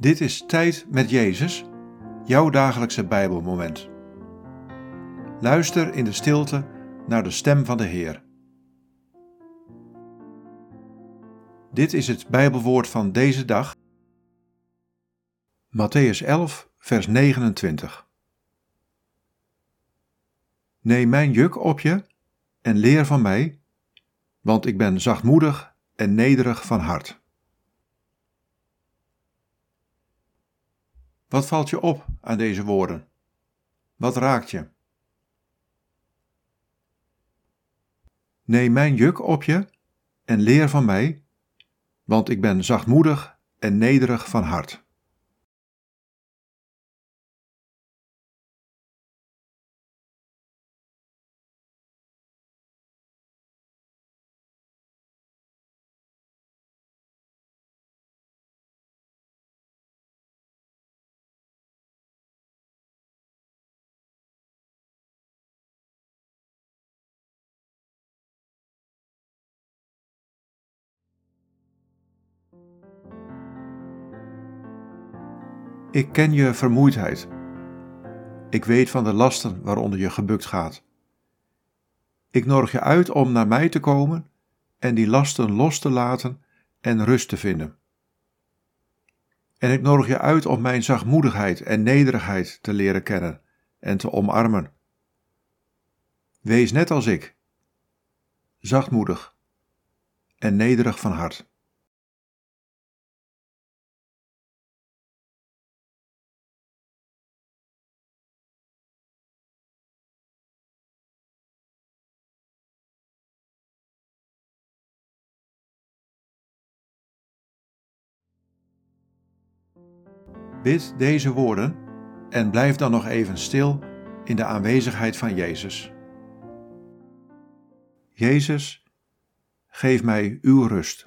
Dit is Tijd met Jezus, jouw dagelijkse Bijbelmoment. Luister in de stilte naar de stem van de Heer. Dit is het Bijbelwoord van deze dag. Matthäus 11, vers 29. Neem mijn juk op je en leer van mij, want ik ben zachtmoedig en nederig van hart. Wat valt je op aan deze woorden? Wat raakt je? Neem mijn juk op je en leer van mij, want ik ben zachtmoedig en nederig van hart. Ik ken je vermoeidheid. Ik weet van de lasten waaronder je gebukt gaat. Ik nodig je uit om naar mij te komen en die lasten los te laten en rust te vinden. En ik nodig je uit om mijn zachtmoedigheid en nederigheid te leren kennen en te omarmen. Wees net als ik, zachtmoedig en nederig van hart. Bid deze woorden en blijf dan nog even stil in de aanwezigheid van Jezus. Jezus, geef mij uw rust.